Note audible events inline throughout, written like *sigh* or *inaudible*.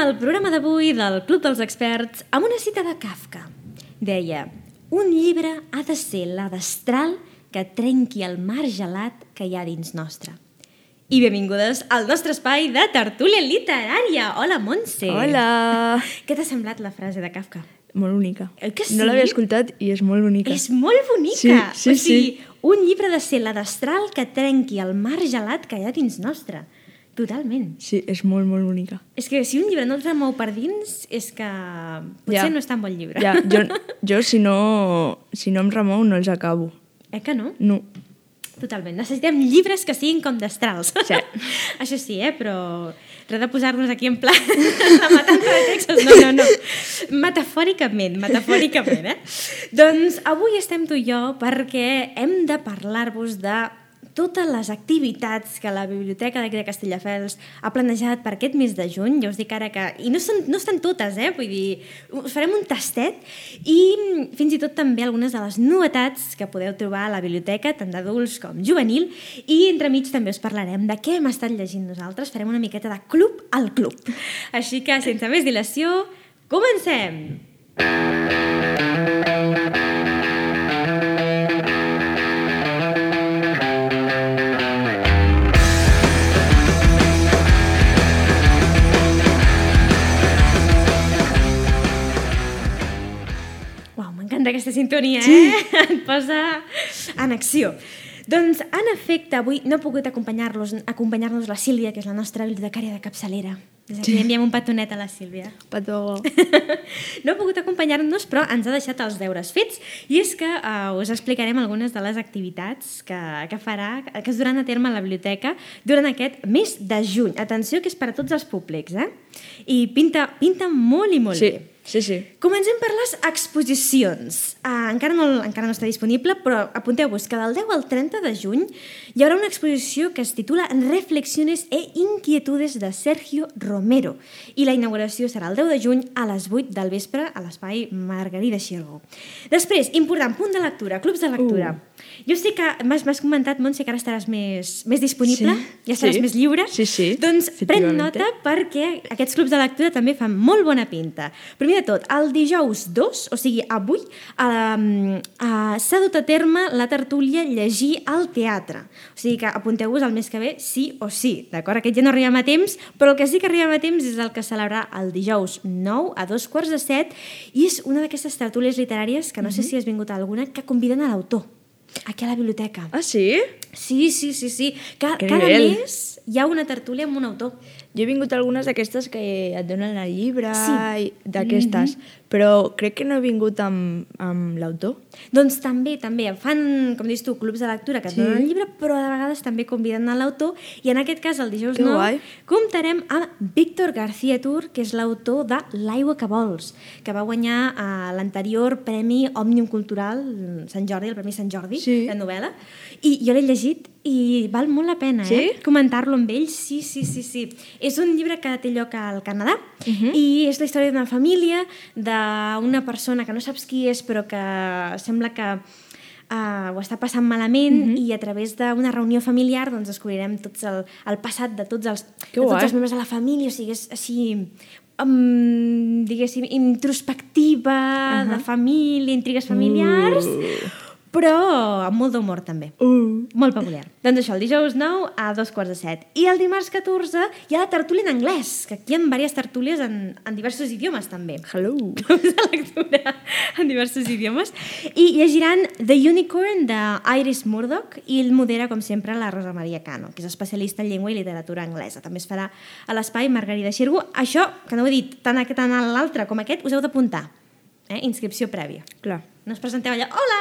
El programa d'avui del Club dels Experts amb una cita de Kafka. Deia, un llibre ha de ser la destral que trenqui el mar gelat que hi ha dins nostre. I benvingudes al nostre espai de tertúlia literària. Hola, Montse. Hola! *laughs* Què t'ha semblat la frase de Kafka? Molt bonica. Que No sí? l'havia escoltat i és molt bonica. És molt bonica. Sí, sí, o sigui, sí. un llibre de ser la destral que trenqui el mar gelat que hi ha dins nostre. Totalment. Sí, és molt, molt bonica. És que si un llibre no et remou per dins, és que potser Ja. no és tan bon llibre. Ja, jo, *laughs* jo si, no, si no em remou no els acabo. Eh que no? No. Totalment. Necessitem llibres que siguin com destrals. Sí. *laughs* Això sí, eh? Però res de posar-nos aquí en pla la *laughs* matança de textos. No, no, no. Metafòricament, metafòricament, eh? Doncs avui estem tu i jo perquè hem de parlar-vos de totes les activitats que la Biblioteca de Castelldefels ha planejat per aquest mes de juny. Ja us dic ara que... I no, són, no estan totes, eh? Vull dir, us farem un tastet i fins i tot també algunes de les novetats que podeu trobar a la biblioteca, tant d'adults com juvenil, i entremig també us parlarem de què hem estat llegint nosaltres. Farem una miqueta de club al club. Així que, sense més dilació, comencem! Uau, aquesta sintonia, sí. eh? *laughs* Et posa en acció. Doncs, en efecte, avui no ha pogut acompanyar-nos acompanyar la Sílvia, que és la nostra bibliotecària de capçalera. Des d'aquí sí. enviem un petonet a la Sílvia. Petó. *laughs* no ha pogut acompanyar-nos, però ens ha deixat els deures fets, i és que uh, us explicarem algunes de les activitats que, que farà, que es duran a terme a la biblioteca durant aquest mes de juny. Atenció, que és per a tots els públics, eh? I pinta, pinta molt i molt Sí, bé. Sí, sí. Comencem per les exposicions. Uh, encara, no, encara no està disponible, però apunteu-vos que del 10 al 30 de juny hi haurà una exposició que es titula Reflexiones e inquietudes de Sergio Romero i la inauguració serà el 10 de juny a les 8 del vespre a l'espai Margarida Xirgo. Després, important, punt de lectura, clubs de lectura. Uh. Jo sé que m'has comentat, Montse, que ara estaràs més, més disponible, Sí, ja estaràs sí. més lliure. Sí, sí, Doncs pren nota perquè aquests clubs de lectura també fan molt bona pinta. Primer tot, el dijous 2, o sigui, avui, um, uh, s'ha dut a terme la tertúlia Llegir al teatre. O sigui que apunteu-vos el mes que ve sí o sí, d'acord? Aquest ja no arribem a temps, però el que sí que arribem a temps és el que celebrarà el dijous 9 a dos quarts de set i és una d'aquestes tertúlies literàries que no sé si has vingut a alguna, que conviden a l'autor aquí a la biblioteca. Ah, sí? Sí, sí, sí, sí. Ca cada mes hi ha una tertúlia amb un autor. Jo he vingut algunes d'aquestes que et donen el llibre Sí. d'aquestes, però crec que no he vingut amb, amb l'autor. Doncs també, també. Fan, com dius tu, clubs de lectura que et Sí. donen el llibre, però de vegades també conviden a l'autor i en aquest cas, el dijous Que 9, guai. comptarem amb Víctor García Tur, que és l'autor de L'aigua que vols, que va guanyar uh, l'anterior Premi Òmnium Cultural Sant Jordi, el Premi Sant Jordi, Sí. de novel·la, i jo l'he llegit i val molt la pena, Sí? eh? Comentar-lo amb ell, sí, sí, sí, sí. És un llibre que té lloc al Canadà Mhm. i és la història d'una família, d'una persona que no saps qui és però que sembla que uh, ho està passant malament Mhm. i a través d'una reunió familiar doncs, descobrirem tots el, el passat de tots els, Que de tots els membres de la família, o sigui, és així um, diguéssim, introspectiva, de família, intrigues familiars, però amb molt d'humor també. Uh. Molt peculiar. Doncs això, el dijous 9 a dos quarts de set. I el dimarts 14 hi ha la tertúlia en anglès, que aquí hi ha diverses tertúlies en, en diversos idiomes també. Hello. *laughs* De lectura en diversos idiomes. I llegiran The Unicorn d'Iris Murdoch i el modera, com sempre, la Rosa Maria Cano, que és especialista en llengua i literatura anglesa. També es farà a l'espai Margarida Xirgo. Això, que no ho he dit, tant, aquest- tant l'altre com aquest, us heu d'apuntar. Eh? Inscripció prèvia. Clar. No us presenteu allà, hola,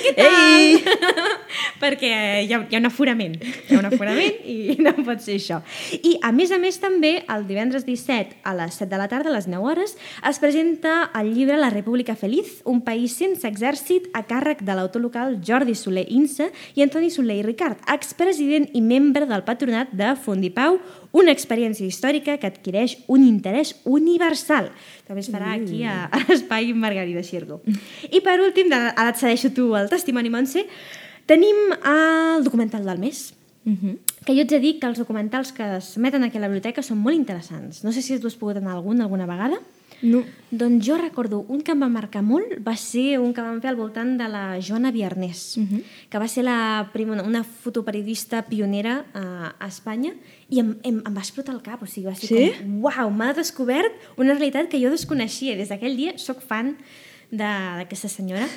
què tal? Ei! *laughs* Perquè hi ha, hi ha un aforament, hi ha un aforament i *laughs* no pot ser això. I a més a més també, el divendres 17 a les 7 de la tarda, a les 9 hores, es presenta el llibre La República Feliz, un país sense exèrcit a càrrec de l'autor local Jordi Soler Insa i Antoni Soler i Ricard, expresident i membre del patronat de Fundipau, una experiència històrica que adquireix un interès universal. També es farà aquí a, a l'espai Margarida Xirgo. I per últim, de, ara et cedeixo tu el testimoni, Montse, tenim el documental del mes, Uh -huh. que jo ets de dir que els documentals que es meten aquí a la biblioteca són molt interessants. No sé si tu has pogut anar a algun alguna vegada. No. Doncs jo recordo un que em va marcar molt va ser un que vam fer al voltant de la Joana Viernès, uh -huh. que va ser la prima, una fotoperiodista pionera a, a Espanya i em, em, em va explotar el cap, o sigui, va ser Sí? com, uau, m'ha descobert una realitat que jo desconeixia. Des d'aquell dia sóc fan d'aquesta senyora.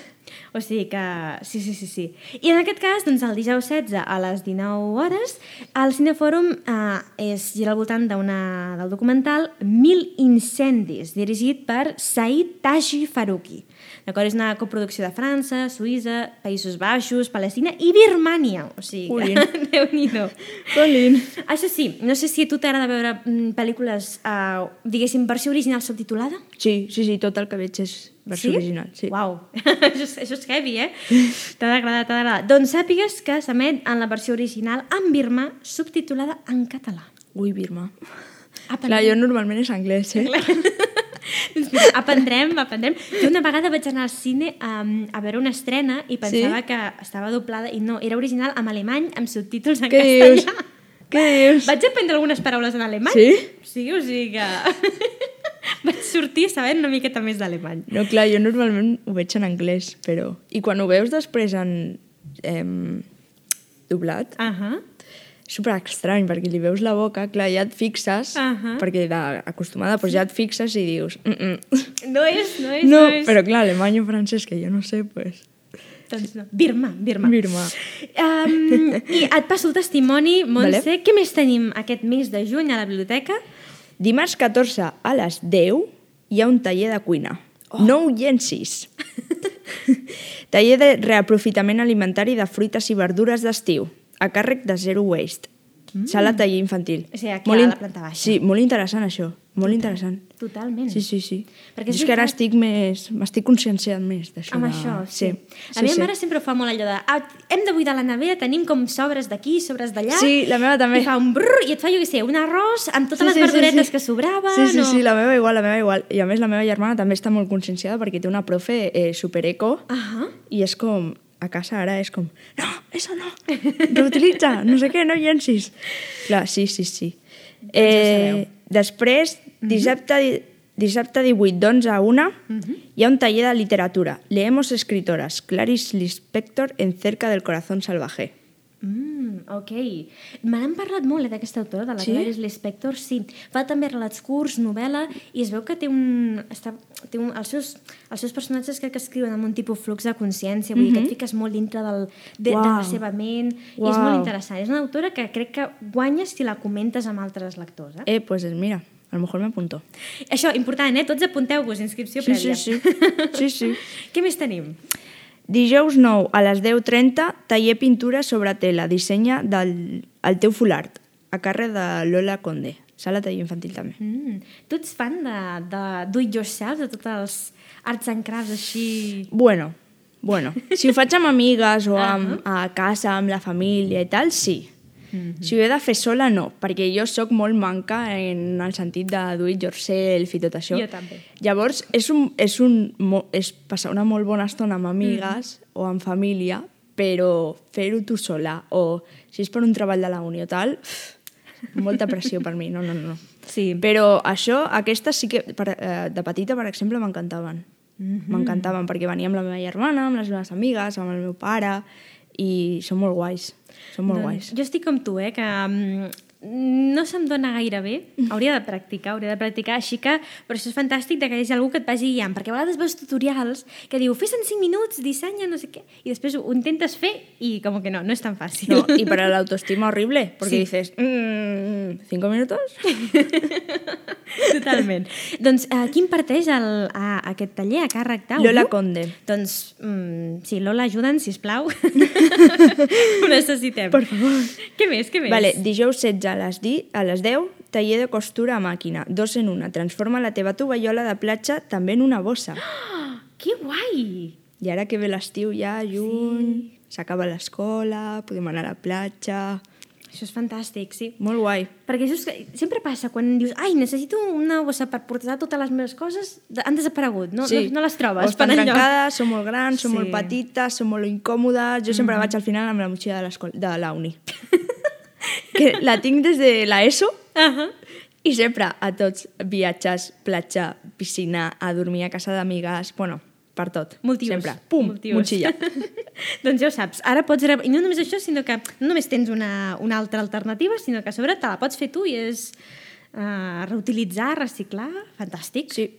O sigui que sí, sí, sí, sí. I en aquest cas, doncs, el dijous 16 a les 19 hores, el Cinefòrum eh, és, gira al voltant del documental Mil incendis, dirigit per Said Taji Faruqi. D'acord? És una coproducció de França, Suïssa, Països Baixos, Palestina i Birmània. O sigui, que *laughs* déu-n'hi-do. Colin. Això sí, no sé si a tu t'agrada veure mm, pel·lícules, eh, diguéssim, versió original subtitulada. Sí, sí, sí, tot el que veig és versió original. Sí. Uau, *laughs* això, és, això és heavy, eh? *laughs* T'ha d'agradar, t'ha d'agradar. Doncs sàpigues que s'emet en la versió original en birmà, subtitulada en català. Ui, Birma. Apa, Clar, jo normalment és anglès, eh? *laughs* Doncs mira, aprendrem, aprendrem. Jo una vegada vaig anar al cine a, a veure una estrena i pensava Sí? que estava doblada i no, era original en alemany amb subtítols en Què dius? castellà. Què dius? Vaig aprendre algunes paraules en alemany. Sí? Sí, o sigui que... vaig sortir sabent una miqueta més d'alemany. No, clar, jo normalment ho veig en anglès, però... I quan ho veus després en... Em, doblat, Uh -huh. és super estrany, perquè li veus la boca, clar, ja et fixes, Ahà. perquè d'acostumada, doncs ja et fixes i dius... Mm -mm. No és, no és, No, no és. però clar, alemany o francès, que jo no sé, pues... Doncs no. Birma, Birma. Birma. Um, I et passo el testimoni, Montse. Vale. Què més tenim aquest mes de juny a la biblioteca? Dimarts 14 a les 10 hi ha un taller de cuina. Oh. No ho llencis. *laughs* taller de reaprofitament alimentari de fruites i verdures d'estiu, a càrrec de Zero Waste. Mm. Sala taller infantil. O sigui, aquí a la planta baixa. Sí, molt interessant això, molt interessant. Totalment. Sí, sí, sí. Perquè és és que ara estic més... M'estic conscienciant més d'això. Amb de... això, sí. sí. La meva mare sempre fa molt allò de ah, hem de buidar la nevera, tenim com sobres d'aquí, sobres d'allà. Sí, la meva també. I fa un brrr, i et fa, jo què sé, un arròs amb totes les verduretes que sobraven. Sí, sí, o... sí, la meva igual, la meva igual. I a més la meva germana també està molt conscienciada perquè té una profe eh, supereco Ahà. i és com, a casa ara és com, no, eso no, reutilitza, no sé què, no llencis. Clar, sí, sí, sí. Doncs. Eh, després, dissabte, di- dissabte 18 d'11 a 1 hi ha un taller de literatura. Leemos escritoras, Clarice Lispector en Cerca del corazón salvaje. Mm, ok. Me n'han parlat molt eh, d'aquesta autora, de la Sí? Clarice Lispector, sí. Fa també relats curts, novel·la, i es veu que té un... Està, té un els, seus, els seus personatges crec que escriuen amb un tipus flux de consciència, vull dir que et fiques molt dintre del, de, de la Mhm. Seva ment, i és molt interessant. És una autora que crec que guanyes si la comentes amb altres lectors. Eh? Eh, pues mira, a lo mejor me apunto. Això, important, eh? Tots apunteu-vos, inscripció Sí, prèvia. sí, sí. Sí, sí. *laughs* Què més tenim? Dijous 9 a les 10.30, taller pintura sobre tela, dissenya del el teu fulard, a càrrec de Lola Conde. Sala taller infantil també. Mm. Tu ets fan de, de do it yourself, de tots els arts and crafts així... Bueno, bueno, si ho faig amb amigues o amb, a casa, amb la família i tal, sí. Si ho he de fer sola, no, perquè jo sóc molt manca en el sentit de do it yourself i tot això. Jo també. Llavors, és, un, és, un, és passar una molt bona estona amb amigues o amb família, però fer-ho tu sola, o si és per un treball de la uni o tal, molta pressió per mi, no, no, no. Sí. Però això, aquestes sí que, per, eh, de petita, per exemple, m'encantaven. M'encantaven, perquè venia amb la meva germana, amb les meves amigues, amb el meu pare, i són molt guais. Són molt guais. Jo estic com tu, eh, que um, no se'm dona gaire bé. Hauria de practicar, hauria de practicar, així que per això és fantàstic que hi hagi algú que et vagi guiant, perquè a vegades veus tutorials que diu fes en 5 minuts, dissenya, no sé què, i després ho intentes fer i com que no, no és tan fàcil. No, y para la autoestima horrible, porque Sí. dices, "Mm, ¿cinco minutos? *laughs* Totalment. doncs uh, qui imparteix el, a, aquest taller a càrrec d'Audio? Lola Conde. Doncs, mm, sí, Lola, ajuda'ns, sisplau. *laughs* Ho necessitem. Por favor. Què més, què més? Vale, dijous 16 a les, di, a les 10, taller de costura a màquina, dos en una. Transforma la teva tovallola de platja també en una bossa. *gasps* Que guai! I ara que ve l'estiu ja, juny, s'acaba l'escola, podem anar a la platja... Això és fantàstic, sí. Molt guai. Perquè això és que sempre passa, quan dius ai, necessito una bossa per portar totes les meves coses, han desaparegut, no, no, no les trobes. O estan trencades, són molt grans, són Sí. molt petites, són molt incòmodes... Jo sempre vaig al final amb la motxilla de, de la uni. *laughs* que la tinc des de l'ESO Uh -huh. i sempre a tots viatges, platja, piscina, a dormir a casa d'amigues, bueno, per tot. Multiús. Sempre. Pum, Multiús. motxilla. *laughs* doncs ja ho saps. Ara pots... I no només això, sinó que no només tens una, una altra alternativa, sinó que a sobre te la pots fer tu i és uh, reutilitzar, reciclar... Fantàstic. Sí.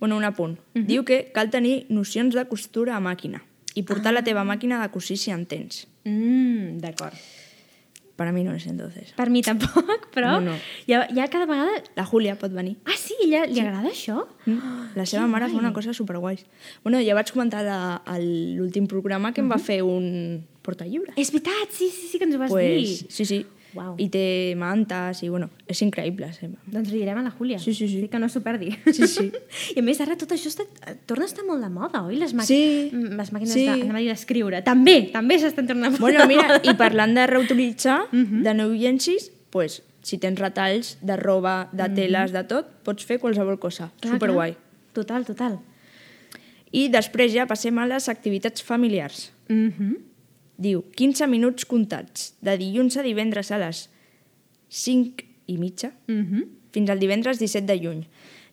Bueno, un apunt. Uh -huh. Diu que cal tenir nocions de costura a màquina i portar ah. la teva màquina de cosir si en tens. Mm, D'acord. Per a mi no és entonces. Per mi tampoc, *laughs* però No, no. Ja, ja cada vegada... La Júlia pot venir. Ah, sí? Ella, li agrada això? Mm. La seva que mare fa guai. una cosa superguais. Bueno, ja vaig comentar a- l'últim programa que em va fer un portallibres. És veritat, sí, sí, sí que ens ho vas pues, dir. sí, sí. Uau. I té mantes i, bueno, és increïble. Sempre. Doncs li direm a la Júlia. Sí, sí, sí. Que no s'ho perdi. Sí, sí. *laughs* I a més, ara tot això està, torna a estar molt de moda, oi? Les. Sí. Mm, les màquines Sí. de, d'escriure. També, també s'estan tornant molt Bueno, de mira, moda. i parlant de reutilitzar, de no llencis, pues, si tens retalls de roba, de teles, de tot, pots fer qualsevol cosa. Clar, Superguai. clar. Total, total. I després ja passem a les activitats familiars. Mm -hmm. Diu, 15 minuts comptats, de dilluns a divendres a les 5 i mitja, Mm -hmm. fins al divendres 17 de juny.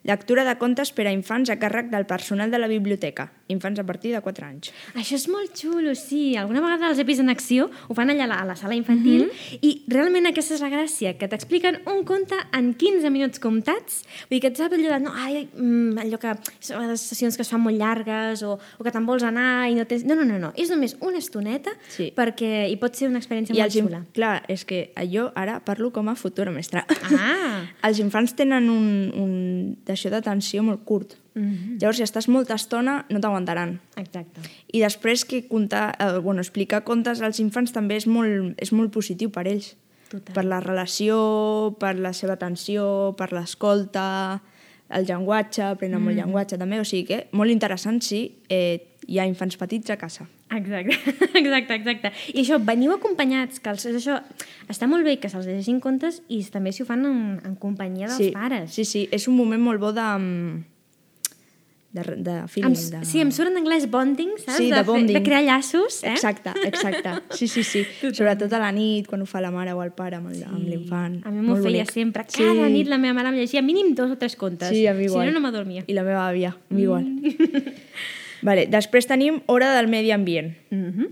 Lectura de contes per a infants a càrrec del personal de la biblioteca, infants a partir de 4 anys. Això és molt xulo, sí. Alguna vegada els he vist en acció, ho fan allà a la, sala infantil, mm -hmm. i realment aquesta és la gràcia, que t'expliquen un conte en 15 minuts comptats. Vull dir que et saps allò de, no, ai, mm, allò que són les sessions que es fan molt llargues, o, o que te'n vols anar i no tens... No, no, no, no. És només una estoneta Sí. perquè hi pot ser una experiència I molt xula. Clar, és que jo ara parlo com a futura mestra. Ah! *laughs* els infants tenen un, un d'això d'atenció molt curt. Mm -hmm. Llavors, si estàs molta estona, no t'aguantaran. Exacte. I després que contar, eh, bueno, explicar contes als infants també és molt, és molt positiu per ells. Total. Per la relació, per la seva atenció, per l'escolta, el llenguatge, aprenen molt llenguatge també, o sigui que molt interessant si eh, hi ha infants petits a casa. Exacte, *laughs* exacte, exacte. I això, veniu acompanyats, que els, això, està molt bé que se'ls llegeixin contes i també si ho fan en, en companyia dels sí, pares. Sí, sí, és un moment molt bo de... mm, de, de Em, feeling. de... Sí, em surt en anglès bonding, saps? Sí, de fer- bonding. de crear llaços, eh? Exacte, exacte. Sí, sí, sí. *laughs* Sobretot a la nit, quan ho fa la mare o el pare amb l'infant. A mi m'ho feia bonic. sempre. Sí. Cada nit la meva mare em llegia mínim dos o tres contes. Sí, a mi igual. Si no, no m'adormia. I la meva àvia, a mi igual. *laughs* vale, després tenim Hora del Medi Ambient. Mm -hmm.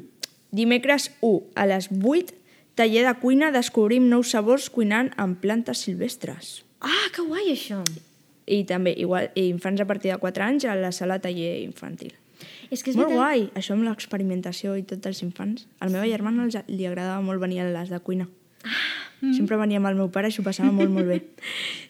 Dimecres 1 a les 8, taller de cuina, descobrim nous sabors cuinant amb plantes silvestres. Ah, que guai, això. I també, igual, infants a partir de 4 anys a la sala taller infantil. És que és molt veritat- guai, això amb l'experimentació i tots els infants. A la meva germana els, li agradava molt venir a les de cuina. Mm. Sempre venia amb el meu pare i s'ho passava molt, molt bé. *laughs*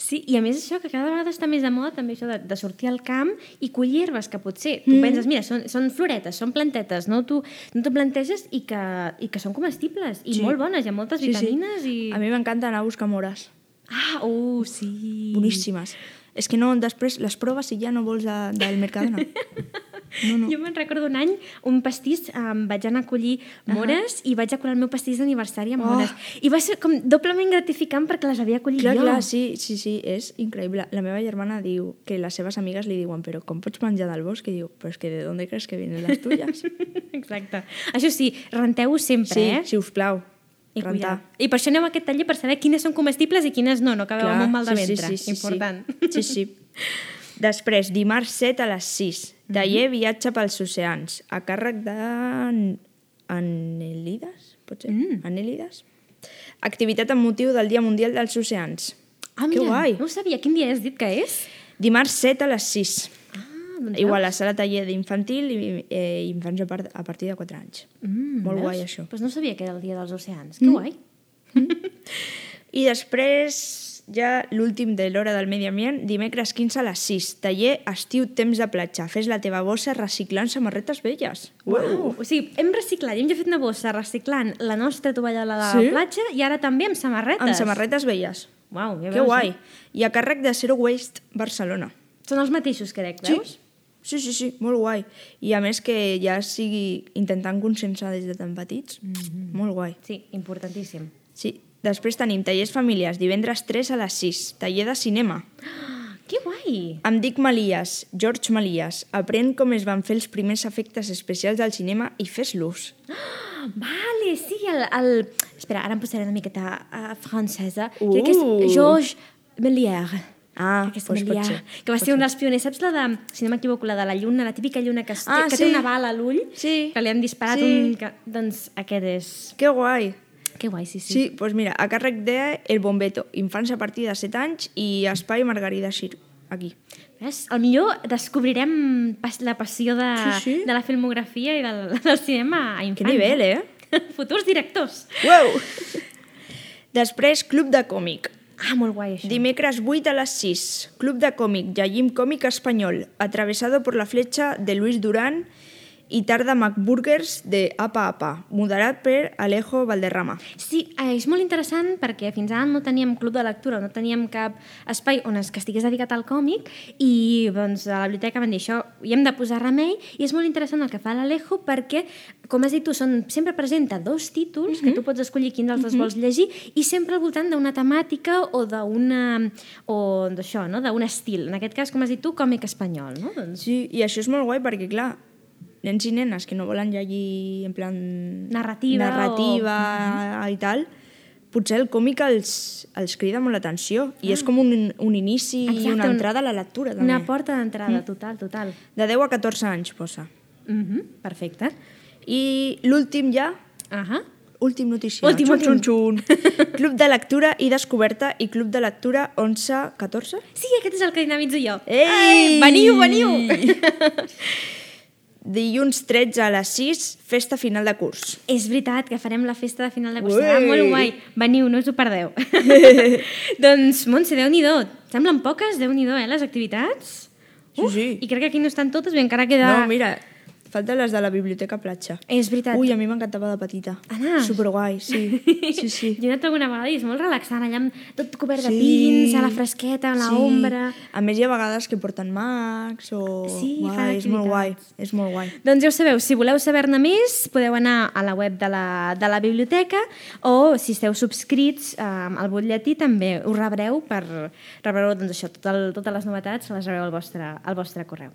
Sí, i a més això, que cada vegada està més de moda també això de, de sortir al camp i collir herbes, que potser tu mm. penses, mira, són, són floretes, són plantetes, no t'ho no t'ho planteges i que, i que són comestibles i Sí. molt bones, hi ha moltes vitamines i... A mi m'encanta anar a buscar mores. Ah, uh, sí. Boníssimes. És que no, després les proves i ja no vols de, del Mercadona. No, *laughs* no. Jo me'n recordo un any, un pastís, em vaig anar a collir mores i vaig acurar el meu pastís d'aniversari amb Oh. mores. I va ser com doblement gratificant perquè les havia collit Clar, jo. clar, sí, sí, sí, és increïble. La meva germana diu que les seves amigues li diuen però com pots menjar del bosc? I diu, però és que de dónde crees que vienen las tuyas? *laughs* Exacte. Això sí, renteu-ho sempre, sí, eh? si us plau, I, rentar. I per això aneu a aquest taller per saber quines són comestibles i quines no, no acabeu amb un mal de ventre. Important. Sí, sí. sí. *laughs* Després, dimarts 7 a les 6, taller viatge pels oceans, a càrrec de... Anelides, potser? Mm. Anèlides? Activitat amb motiu del Dia Mundial dels Oceans. Ah, Que mira, guai. no ho sabia. Quin dia has dit que és? Dimarts 7 a les 6. Ah, doncs Igual a sala taller d'infantil i eh, infants a, part, a partir de 4 anys. Mm, Molt veus? guai, això. Pues no sabia que era el dia dels oceans. Que guai. *laughs* I després, ja l'últim de l'hora del medi ambient, dimecres 15 a les 6, taller estiu temps de platja. Fes la teva bossa reciclant samarretes velles. Uau. O sigui, hem reciclat, hem fet una bossa reciclant la nostra tovallola de la Sí? platja i ara també amb samarretes. Amb samarretes velles. Uau, ja Que veus, guai. eh? I a càrrec de Zero Waste Barcelona. Són els mateixos, crec, Sí. veus? Sí, sí, sí, molt guai. I a més que ja sigui intentant conscienciar des de tan petits, mm -hmm. molt guai. Sí, importantíssim. Sí. Després tenim tallers familiars, divendres 3 a les 6, taller de cinema. *gasps* Que guai! Em dic Malies, George Malies. Aprèn com es van fer els primers efectes especials del cinema i fes-los. *gasps* Vale, sí, el, el... Espera, ara em posaré una miqueta uh, francesa. Uh. Crec que és Georges Méliès. Ah, doncs pot Méliès, ser, que va pot ser un dels pioners. Saps la de, si no m'equivoco, la de la lluna, la típica lluna que, Ah, que sí. té una bala a l'ull? Sí. Que li han disparat Sí. un... Que, doncs aquest és... Que guai. Que guai, sí, sí. Sí, doncs pues mira, a càrrec de El Bombeto, infants a partir de 7 anys i Espai Margarida Xir, aquí. Ves? Al millor descobrirem pas, la passió de, Sí, sí. de la filmografia i del, del cinema a infants. Que nivell, eh? *laughs* Futurs directors. Uau! Després, Club de Còmic. Ah, molt guai, això. Dimecres 8 a les 6. Club de Còmic, llegim còmic espanyol, atravesado por la flecha de Luis Durán i Tarda McBurgers de Apa Apa, moderat per Alejo Valderrama. Sí, eh, és molt interessant perquè fins ara no teníem club de lectura, no teníem cap espai on es que estigués dedicat al còmic i doncs, a la biblioteca van dir això, hi hem de posar remei i és molt interessant el que fa l'Alejo perquè, com has dit tu, són, sempre presenta dos títols que tu pots escollir quin dels dos vols llegir i sempre al voltant d'una temàtica o d'una o d'això, no? d'un estil. En aquest cas, com has dit tu, còmic espanyol. No? Doncs, Sí, i això és molt guai perquè, clar, nens i nenes que no volen llegir en plan... Narrativa narrativa i tal, potser el còmic els, els crida molt l'atenció i és com un, un inici i Exacte, una un- entrada a la lectura, també. una porta d'entrada, total, total. De 10 a 14 anys, posa. Mhm, perfecte. I l'últim ja, Ahà. últim notícia. Últim, xun, últim. xun, xun. *laughs* Club de lectura i descoberta i Club de lectura 11-14? Sí, aquest és el que dinamitzo jo. Ei! Veniu, veniu! *laughs* Dilluns 13 a les 6, festa final de curs. És veritat que farem la festa de final de curs. Uei! Serà molt guai. Veniu, no us ho perdeu. *laughs* doncs, Montse, Déu-n'hi-do. Semblen poques, Déu-n'hi-do, eh, les activitats? Sí, sí. I crec que aquí no estan totes, bé, encara queda... No, mira, falten les de la Biblioteca Platja. És veritat. Ui, a mi m'encantava de petita. Anar. Superguai, sí. *laughs* Sí, sí. Jo he anat alguna vegada i és molt relaxant, allà amb tot cobert de Sí. pins, a la fresqueta, a la Sí. ombra... A més, hi ha vegades que porten mags o... Sí, fan Uai, és molt guai, és molt guai. Doncs ja ho sabeu, si voleu saber-ne més, podeu anar a la web de la, de la biblioteca o si esteu subscrits eh, al butlletí també us rebreu per rebreu doncs, això, tot el, totes les novetats les rebreu al vostre, al vostre correu.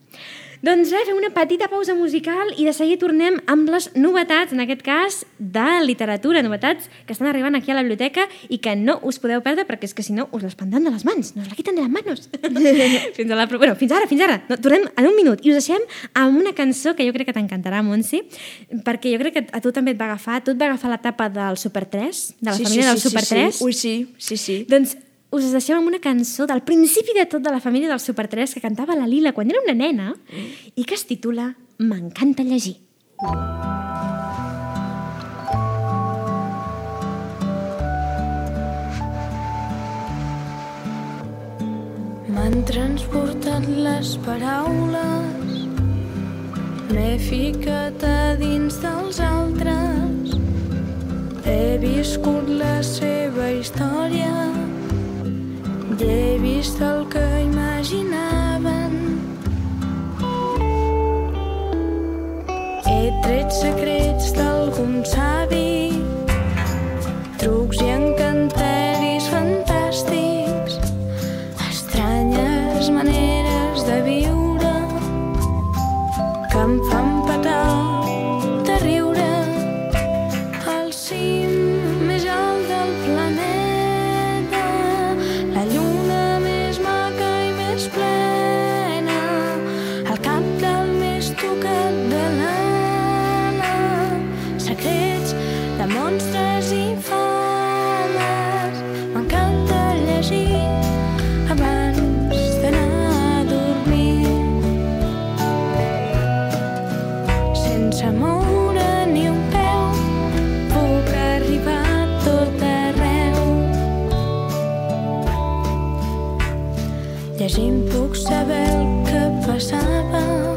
Doncs res, fem una petita pausa musical i de seguida tornem amb les novetats, en aquest cas de literatura, novetats que estan arribant aquí a la biblioteca i que no us podeu perdre perquè és que si no us les prendran de les mans, nos la quiten de les manos. *laughs* fins, a la, bueno, fins ara, fins ara. No, tornem en un minut i us deixem amb una cançó que jo crec que t'encantarà, Montse, perquè jo crec que a tu també et va agafar, tu et va agafar l'etapa del Super 3, de la sí, família sí, del sí, Super sí, 3. Sí. Ui, sí, sí, sí. Doncs us deixem amb una cançó del principi de tot de la família del Super 3 que cantava la Lila quan era una nena i que es titula M'encanta llegir. M'han transportat les paraules, m'he ficat a dins dels altres, he viscut la seva història, i he vist el que imaginaven. He tret secrets d'algun llegint puc saber el que passava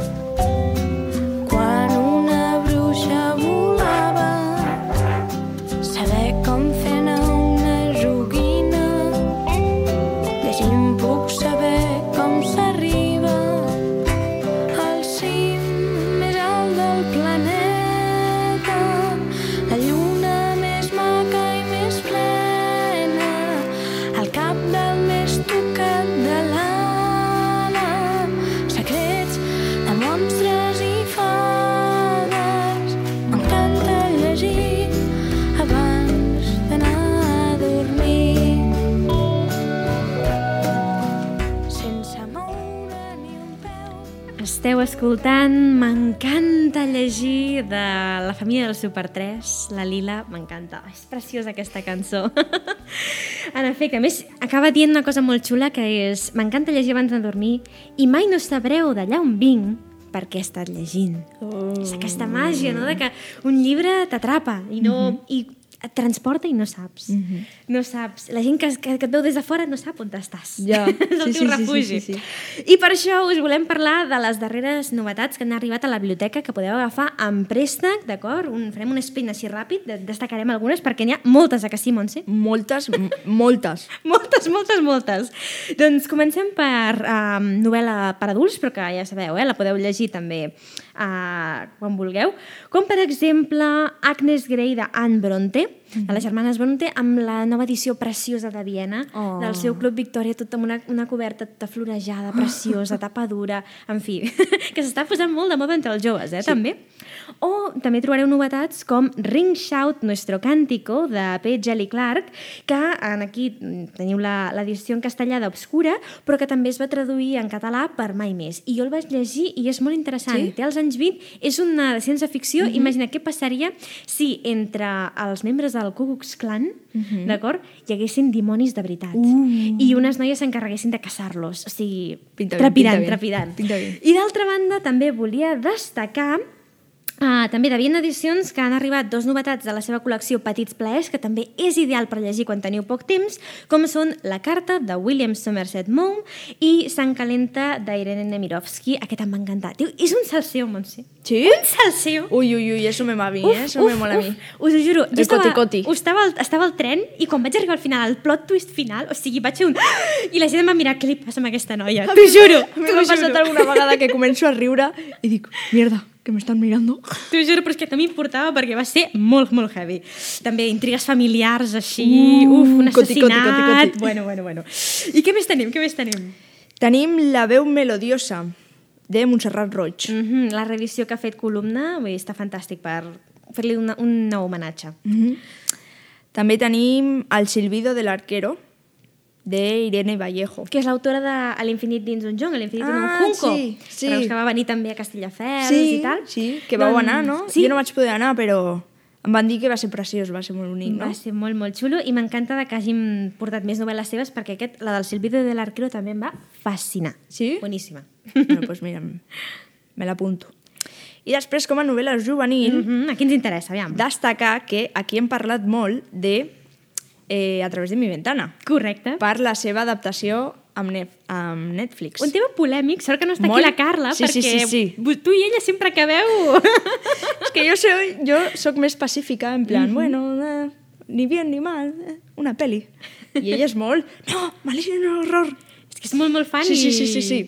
esteu escoltant M'encanta llegir de la família del Super 3, la Lila, m'encanta. És preciosa aquesta cançó. *laughs* en efecte, a més, acaba dient una cosa molt xula que és m'encanta llegir abans de dormir i mai no sabreu d'allà on vinc perquè he estat llegint. Oh. És aquesta màgia, no?, de que un llibre t'atrapa i no... Mm -hmm. i et transporta i no saps. Mm -hmm. No saps. La gent que, que, que et veu des de fora no sap on estàs. Ja. *laughs* és el Sí, teu sí, sí, refugi. sí, sí, sí. I per això us volem parlar de les darreres novetats que han arribat a la biblioteca que podeu agafar en préstec, d'acord? Un, farem un sprint així ràpid, de- destacarem algunes perquè n'hi ha moltes, a que sí, Montse? Moltes, moltes. *laughs* Moltes, moltes, moltes. Doncs comencem per um, novel·la per adults, però que ja sabeu, eh? la podeu llegir també uh, quan vulgueu. Com, per exemple, Agnes Grey de Anne Bronte, de les germanes Bronte, amb la nova edició preciosa de Viena, Oh. del seu Club Victòria, tot amb una, una coberta tota florejada, preciosa, *laughs* tapa dura, en fi, *laughs* que s'està posant molt de moda entre els joves, eh, sí. també. O també trobareu novetats com Ring Shout Nuestro Cántico, de P. Jelly Clark, que en aquí mm, teniu la- l'edició en castellà d'Obscura, però que també es va traduir en català per Mai Més. I jo el vaig llegir i és molt interessant. Sí? Té els anys 20, és una de ciència-ficció. Imagina què passaria si entre els membres del Ku Klux Klan, d'acord, hi haguessin dimonis de veritat. Uh. I unes noies s'encarreguessin de caçar-los. O sigui, Pinta trepidant, pinta trepidant. Pinta. I d'altra banda, també volia destacar Uh, també de Viena Edicions, que han arribat dos novetats de la seva col·lecció Petits Plaers, que també és ideal per llegir quan teniu poc temps, com són La carta, de William Somerset Maugham, i Sant Calenta, d'Irene Nemirovsky. Aquest em va encantar. Tio, és un salseo, Montse. Sí? Un salseo! Uy, uy, uy, eso me va a eh? Eso me mola a mí. Us ho juro. El coti-coti. Estava, al- estava al tren i quan vaig arribar al final, al plot twist final, o sigui, vaig fer un... *gasps* I la gent em va mirar, què li passa amb aquesta noia? T'ho juro, mi t'ho m'ha passat juro. alguna vegada que començo a riure i dic, mierda, que m'estan mirando. T'ho juro, però és que no m'importava perquè va ser molt, molt heavy. També intrigues familiars així, Uh, uf, un coti, coti, assassinat... coti, coti. Bueno, bueno, bueno. I què més tenim, què més tenim? Tenim La veu melodiosa, de Montserrat Roig. Mm -hmm, la reedició que ha fet Columna, vull dir, està fantàstic per fer-li un nou homenatge. Mhm. També tenim El silbido del arquero, de Irene Vallejo. que és l'autora de A l'infinit dins un jong, A l'infinit en un Ah, junco. sí, sí. Que va venir també a Castelldefels Sí, i tal. sí, que vau anar, no? Sí, Jo no vaig poder anar, però em van dir que va ser preciós, va ser molt bonic, no? Va ser molt, molt xulo i m'encanta que hagin portat més novel·les seves perquè aquest, la del Silbido de l'Arquero també em va fascinar. Sí? Boníssima. bueno, doncs mira, me l'apunto. I després, com a novel·la juvenil, Mm -hmm. Aquí ens interessa, aviam. destacar que aquí hem parlat molt de eh, A través de mi ventana, Correcte. per la seva adaptació amb, Nef amb Netflix. Un tema polèmic, sort que no està Molt. aquí la Carla, Sí, sí, perquè sí, sí. vo- tu i ella sempre acabeu... *laughs* És que jo, soy, jo soc més pacífica, en plan, bueno, eh, ni bien ni mal, eh, una peli. I ella és molt, no, malíssim horror. és que és molt, molt fan Sí, sí, sí, sí, sí.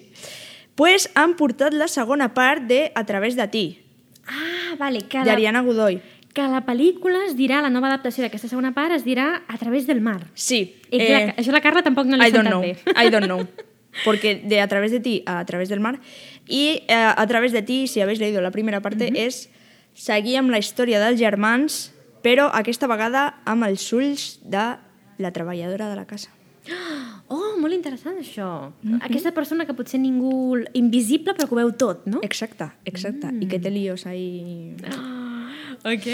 Pues han portat la segona part de A través de ti, Ah, vale, que d'Ariana Godoy. Que la pel·lícula es dirà, la nova adaptació d'aquesta segona part es dirà A través del mar. Sí. I clar, això la Carla tampoc no li I ha don't sentat know, bé. I don't know. Porque de A través de ti a A través del mar. Y eh, A través de ti, si habéis leído la primera parte, és seguir amb la història dels germans, però aquesta vegada amb els ulls de la treballadora de la casa. Oh, molt interessant això. Aquesta persona que potser ningú... Invisible, però que ho veu tot, no? Exacte, exacte. I que té líos ahí... Ok.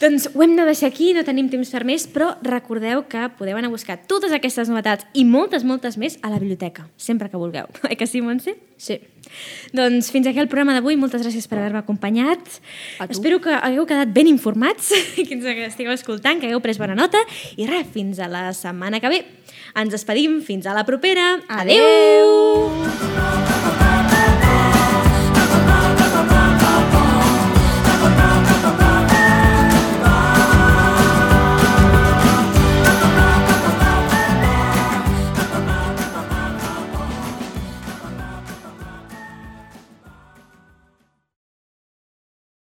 Doncs ho hem de deixar aquí, no tenim temps per més, però recordeu que podeu anar a buscar totes aquestes novetats i moltes, moltes més a la biblioteca, sempre que vulgueu. Oi que sí, Montse? Sí. Doncs fins aquí el programa d'avui. Moltes gràcies per haver-me acompanyat. A tu. Espero que hagueu quedat ben informats, *laughs* que ens estigueu escoltant, que hagueu pres bona nota. I res, fins a la setmana que ve. Ens despedim. Fins a la propera. Adeu! Adeu!